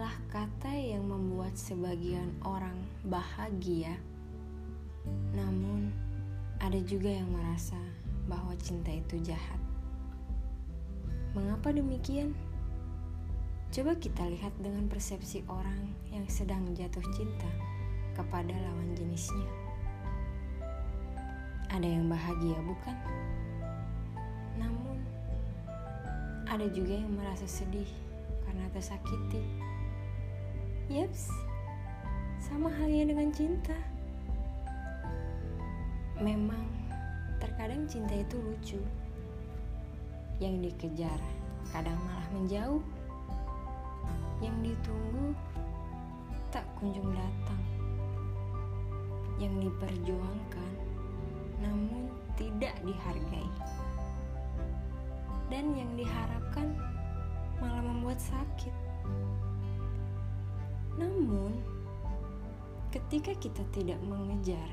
adalah kata yang membuat sebagian orang bahagia. Namun, ada juga yang merasa bahwa cinta itu jahat. Mengapa demikian? Coba kita lihat dengan persepsi orang yang sedang jatuh cinta kepada lawan jenisnya. Ada yang bahagia, bukan? Namun, ada juga yang merasa sedih karena tersakiti. Yaps, sama halnya dengan cinta. Memang, terkadang cinta itu lucu. Yang dikejar kadang malah menjauh. Yang ditunggu tak kunjung datang. Yang diperjuangkan namun tidak dihargai. Dan yang diharapkan malah membuat sakit. Namun, ketika kita tidak mengejar,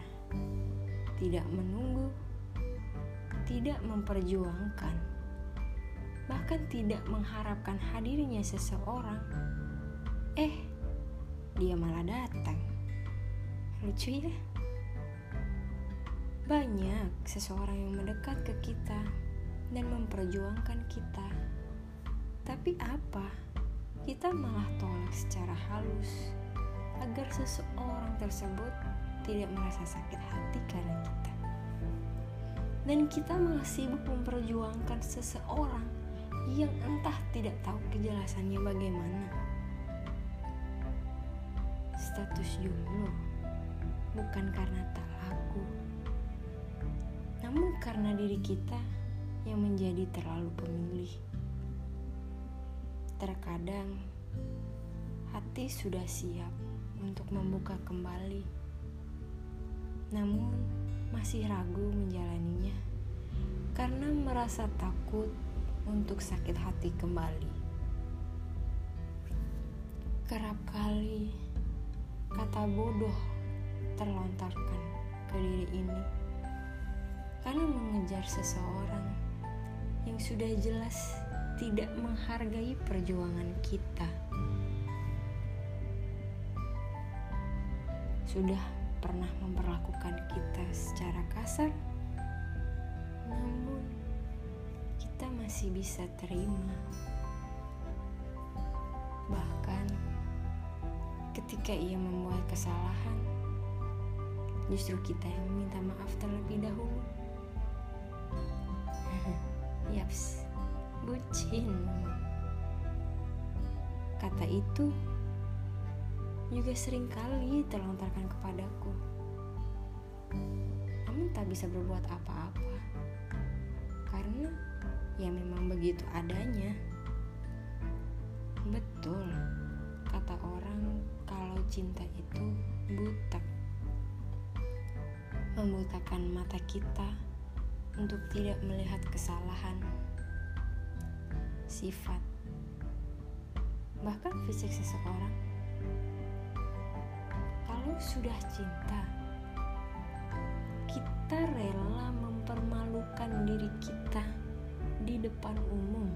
tidak menunggu, tidak memperjuangkan, bahkan tidak mengharapkan hadirnya seseorang, eh, dia malah datang. Lucu ya? Banyak seseorang yang mendekat ke kita dan memperjuangkan kita tapi apa? Kita malah tolak secara halus agar seseorang tersebut tidak merasa sakit hati karena kita. Dan kita malah sibuk memperjuangkan seseorang yang entah tidak tahu kejelasannya bagaimana. Status jomblo bukan karena tak laku, namun karena diri kita yang menjadi terlalu pemilih. Terkadang hati sudah siap untuk membuka kembali, namun masih ragu menjalaninya karena merasa takut untuk sakit hati kembali. Kerap kali kata bodoh terlontarkan ke diri ini karena mengejar seseorang yang sudah jelas tidak menghargai perjuangan kita. Sudah pernah memperlakukan kita secara kasar, namun kita masih bisa terima. Bahkan ketika ia membuat kesalahan, justru kita yang meminta maaf terlebih dahulu. Yaps bucin. Kata itu juga sering kali terlontarkan kepadaku. Namun tak bisa berbuat apa-apa. Karena ya memang begitu adanya. Betul, kata orang kalau cinta itu buta. Membutakan mata kita untuk tidak melihat kesalahan sifat, bahkan fisik seseorang. Kalau sudah cinta, kita rela mempermalukan diri kita di depan umum,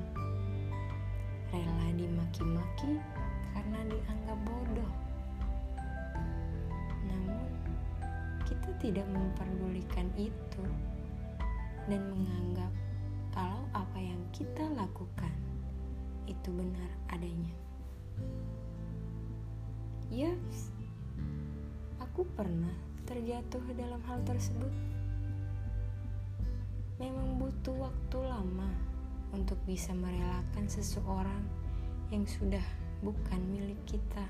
rela dimaki-maki karena dianggap bodoh. Namun, kita tidak memperdulikan itu dan menganggap kalau apa yang kita lakukan itu benar adanya. Yes, aku pernah terjatuh dalam hal tersebut. Memang butuh waktu lama untuk bisa merelakan seseorang yang sudah bukan milik kita.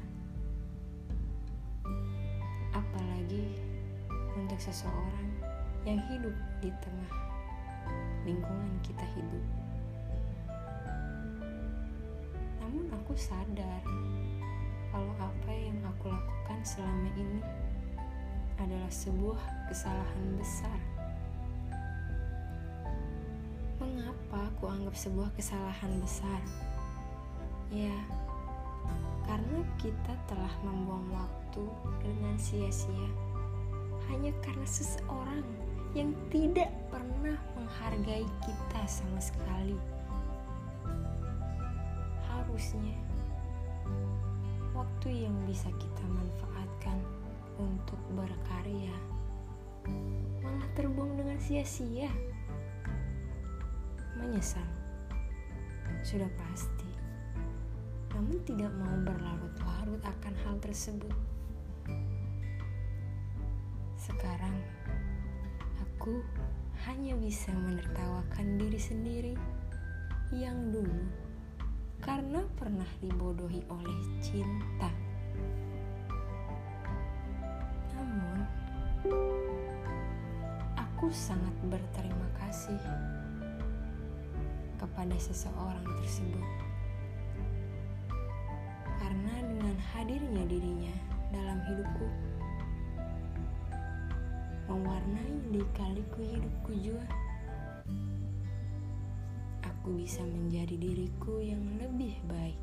Apalagi untuk seseorang yang hidup di tengah lingkungan kita hidup. Namun aku sadar kalau apa yang aku lakukan selama ini adalah sebuah kesalahan besar. Mengapa aku anggap sebuah kesalahan besar? Ya, karena kita telah membuang waktu dengan sia-sia hanya karena seseorang yang tidak pernah menghargai kita sama sekali. Harusnya waktu yang bisa kita manfaatkan untuk berkarya malah terbuang dengan sia-sia. Menyesal, sudah pasti, namun tidak mau berlarut-larut akan hal tersebut. Sekarang, aku hanya bisa menertawakan diri sendiri yang dulu karena pernah dibodohi oleh cinta. Namun, aku sangat berterima kasih kepada seseorang tersebut karena dengan hadirnya dirinya dalam hidupku mewarnai lika-liku hidupku juga bisa menjadi diriku yang lebih baik.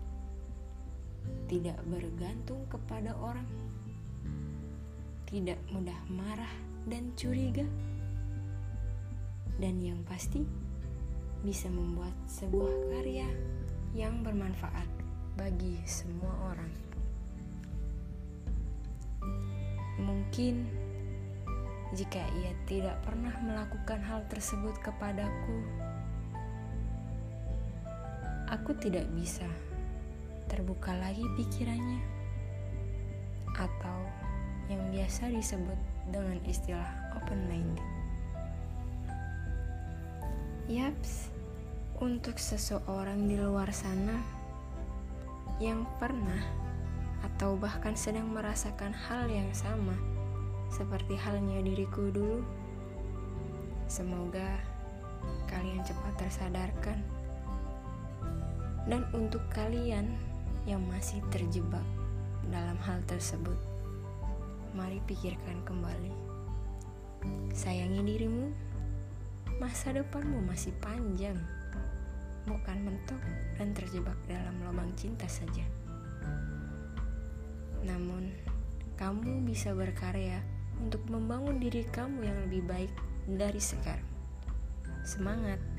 Tidak bergantung kepada orang. Tidak mudah marah dan curiga. Dan yang pasti bisa membuat sebuah karya yang bermanfaat bagi semua orang. Mungkin jika ia tidak pernah melakukan hal tersebut kepadaku, aku tidak bisa terbuka lagi pikirannya, atau yang biasa disebut dengan istilah open minded. Yaps, untuk seseorang di luar sana yang pernah atau bahkan sedang merasakan hal yang sama seperti halnya diriku dulu, semoga kalian cepat tersadarkan. Dan untuk kalian yang masih terjebak dalam hal tersebut, mari pikirkan kembali. Sayangi dirimu masa depanmu masih panjang, bukan mentok dan terjebak dalam lubang cinta saja. Namun, kamu bisa berkarya untuk membangun diri kamu yang lebih baik dari sekarang. Semangat!